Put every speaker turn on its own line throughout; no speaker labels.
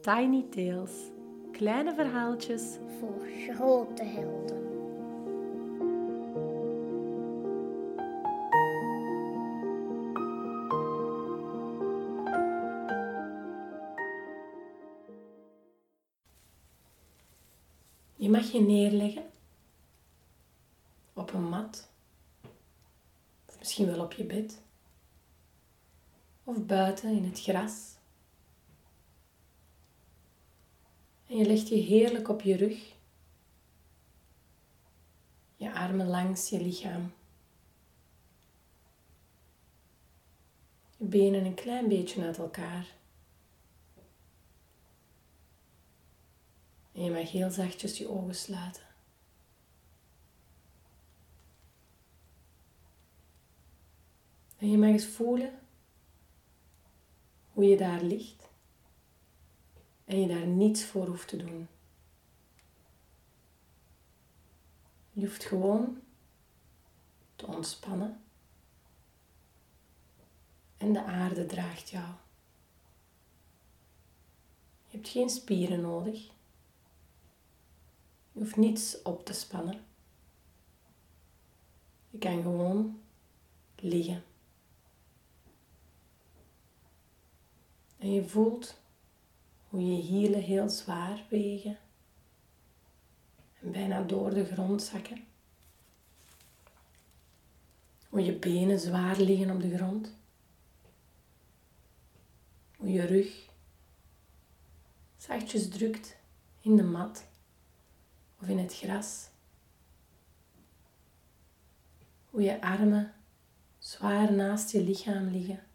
Tiny Tales. Kleine verhaaltjes
voor grote helden.
Je mag je neerleggen op een mat, misschien wel op je bed, of buiten in het gras. Je legt je heerlijk op je rug, je armen langs je lichaam, je benen een klein beetje uit elkaar. En je mag heel zachtjes je ogen sluiten. En je mag eens voelen hoe je daar ligt en je daar niets voor hoeft te doen. Je hoeft gewoon te ontspannen en de aarde draagt jou. Je hebt geen spieren nodig. Je hoeft niets op te spannen. Je kan gewoon liggen. En je voelt hoe je hielen heel zwaar wegen en bijna door de grond zakken. Hoe je benen zwaar liggen op de grond. Hoe je rug zachtjes drukt in de mat of in het gras. Hoe je armen zwaar naast je lichaam liggen.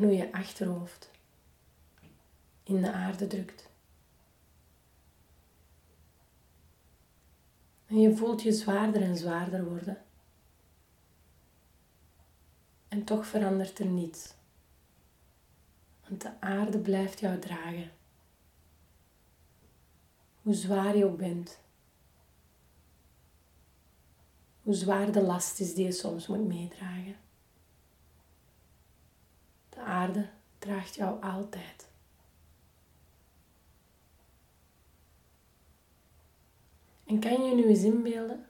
En hoe je achterhoofd in de aarde drukt. En je voelt je zwaarder en zwaarder worden. En toch verandert er niets. Want de aarde blijft jou dragen. Hoe zwaar je ook bent. Hoe zwaar de last is die je soms moet meedragen. De aarde draagt jou altijd. En kan je nu eens inbeelden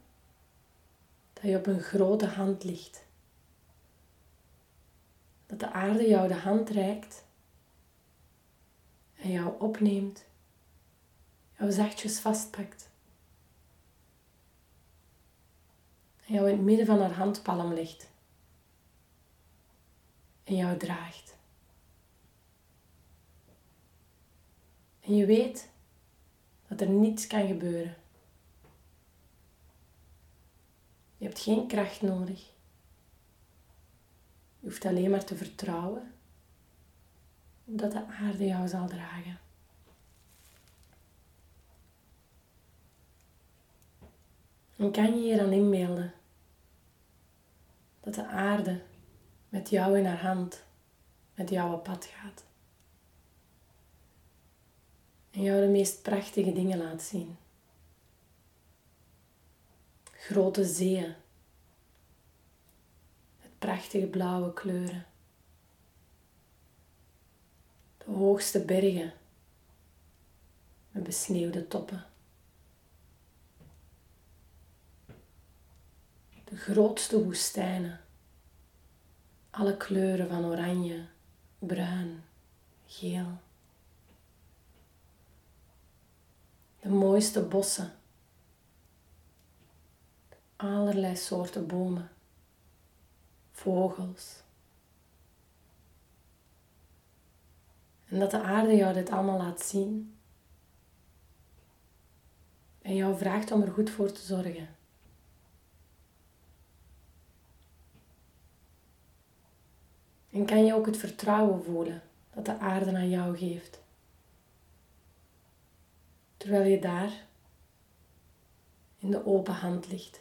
dat je op een grote hand ligt? Dat de aarde jou de hand reikt en jou opneemt, jou zachtjes vastpakt. En jou in het midden van haar handpalm legt en jou draagt. En je weet dat er niets kan gebeuren. Je hebt geen kracht nodig. Je hoeft alleen maar te vertrouwen dat de aarde jou zal dragen. En kan je je dan inbeelden dat de aarde met jou in haar hand met jou op pad gaat. En jou de meest prachtige dingen laat zien. Grote zeeën met prachtige blauwe kleuren. De hoogste bergen met besneeuwde toppen. De grootste woestijnen alle kleuren van oranje, bruin, geel. De mooiste bossen. Allerlei soorten bomen, vogels. En dat de aarde jou dit allemaal laat zien. En jou vraagt om er goed voor te zorgen. En kan je ook het vertrouwen voelen dat de aarde aan jou geeft. Terwijl je daar in de open hand ligt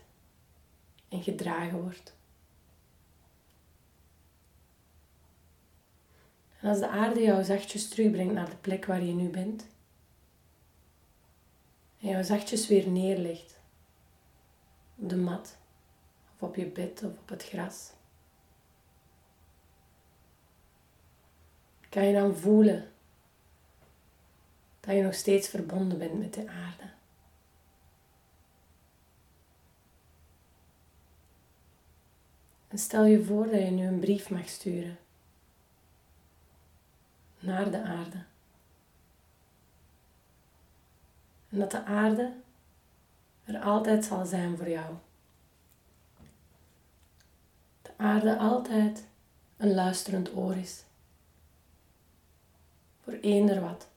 en gedragen wordt. En als de aarde jou zachtjes terugbrengt naar de plek waar je nu bent, en jou zachtjes weer neerlegt op de mat, of op je bed of op het gras, kan je dan voelen dat je nog steeds verbonden bent met de aarde. En stel je voor dat je nu een brief mag sturen naar de aarde. En dat de aarde er altijd zal zijn voor jou. De aarde altijd een luisterend oor is. Voor eender wat.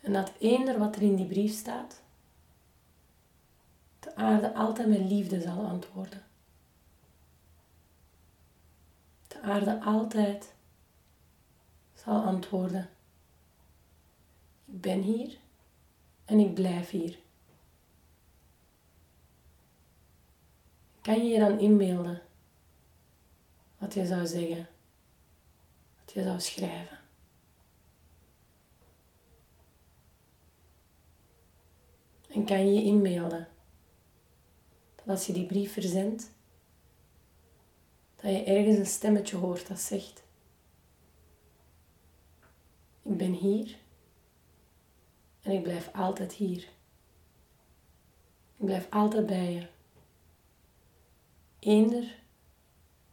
En dat eender wat er in die brief staat, de aarde altijd met liefde zal antwoorden. De aarde altijd zal antwoorden. Ik ben hier en ik blijf hier. Kan je je dan inbeelden wat je zou zeggen, je zou schrijven? En kan je je inbeelden dat als je die brief verzendt, dat je ergens een stemmetje hoort dat zegt: Ik ben hier en ik blijf altijd hier. Ik blijf altijd bij je. Eender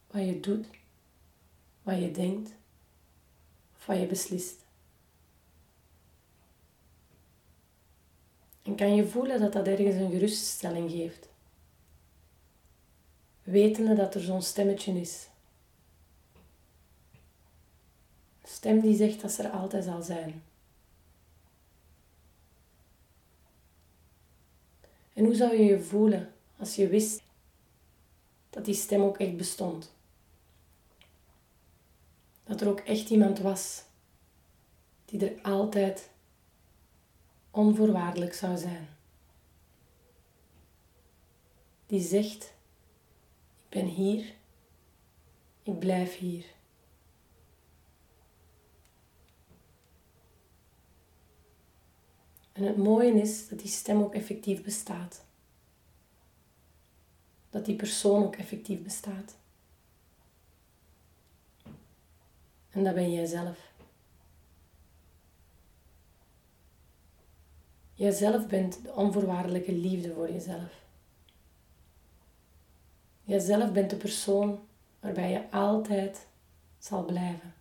wat je doet, wat je denkt wat je beslist. En kan je voelen dat dat ergens een geruststelling geeft? Wetende dat er zo'n stemmetje is. Een stem die zegt dat ze er altijd zal zijn. En hoe zou je je voelen als je wist dat die stem ook echt bestond? Dat er ook echt iemand was die er altijd onvoorwaardelijk zou zijn. Die zegt, ik ben hier, ik blijf hier. En het mooie is dat die stem ook effectief bestaat. Dat die persoon ook effectief bestaat. En dat ben jij zelf. Jijzelf bent de onvoorwaardelijke liefde voor jezelf. Jijzelf bent de persoon waarbij je altijd zal blijven.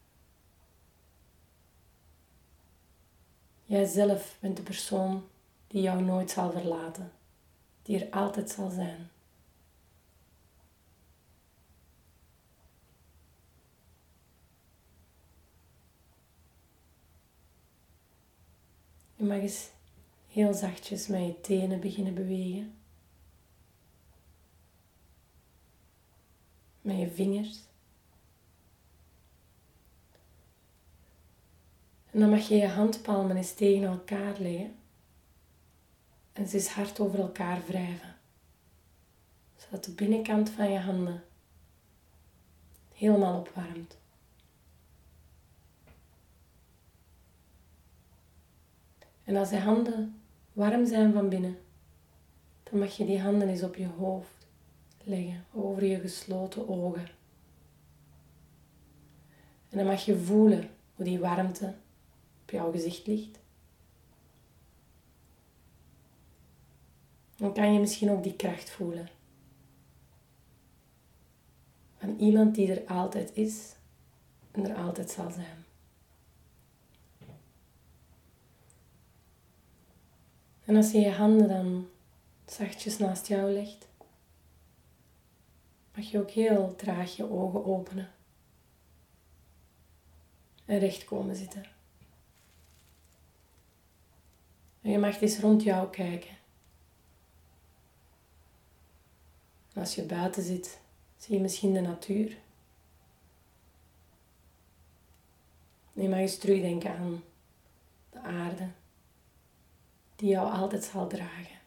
Jijzelf bent de persoon die jou nooit zal verlaten, die er altijd zal zijn. Je mag eens heel zachtjes met je tenen beginnen bewegen. Met je vingers. En dan mag je je handpalmen eens tegen elkaar leggen. En ze eens hard over elkaar wrijven. Zodat de binnenkant van je handen helemaal opwarmt. En als je handen warm zijn van binnen, dan mag je die handen eens op je hoofd leggen, over je gesloten ogen. En dan mag je voelen hoe die warmte op jouw gezicht ligt. Dan kan je misschien ook die kracht voelen. Van iemand die er altijd is en er altijd zal zijn. En als je je handen dan zachtjes naast jou legt, mag je ook heel traag je ogen openen en recht komen zitten. En je mag eens rond jou kijken. En als je buiten zit, zie je misschien de natuur. En je mag eens terugdenken aan de aarde die jou altijd zal dragen.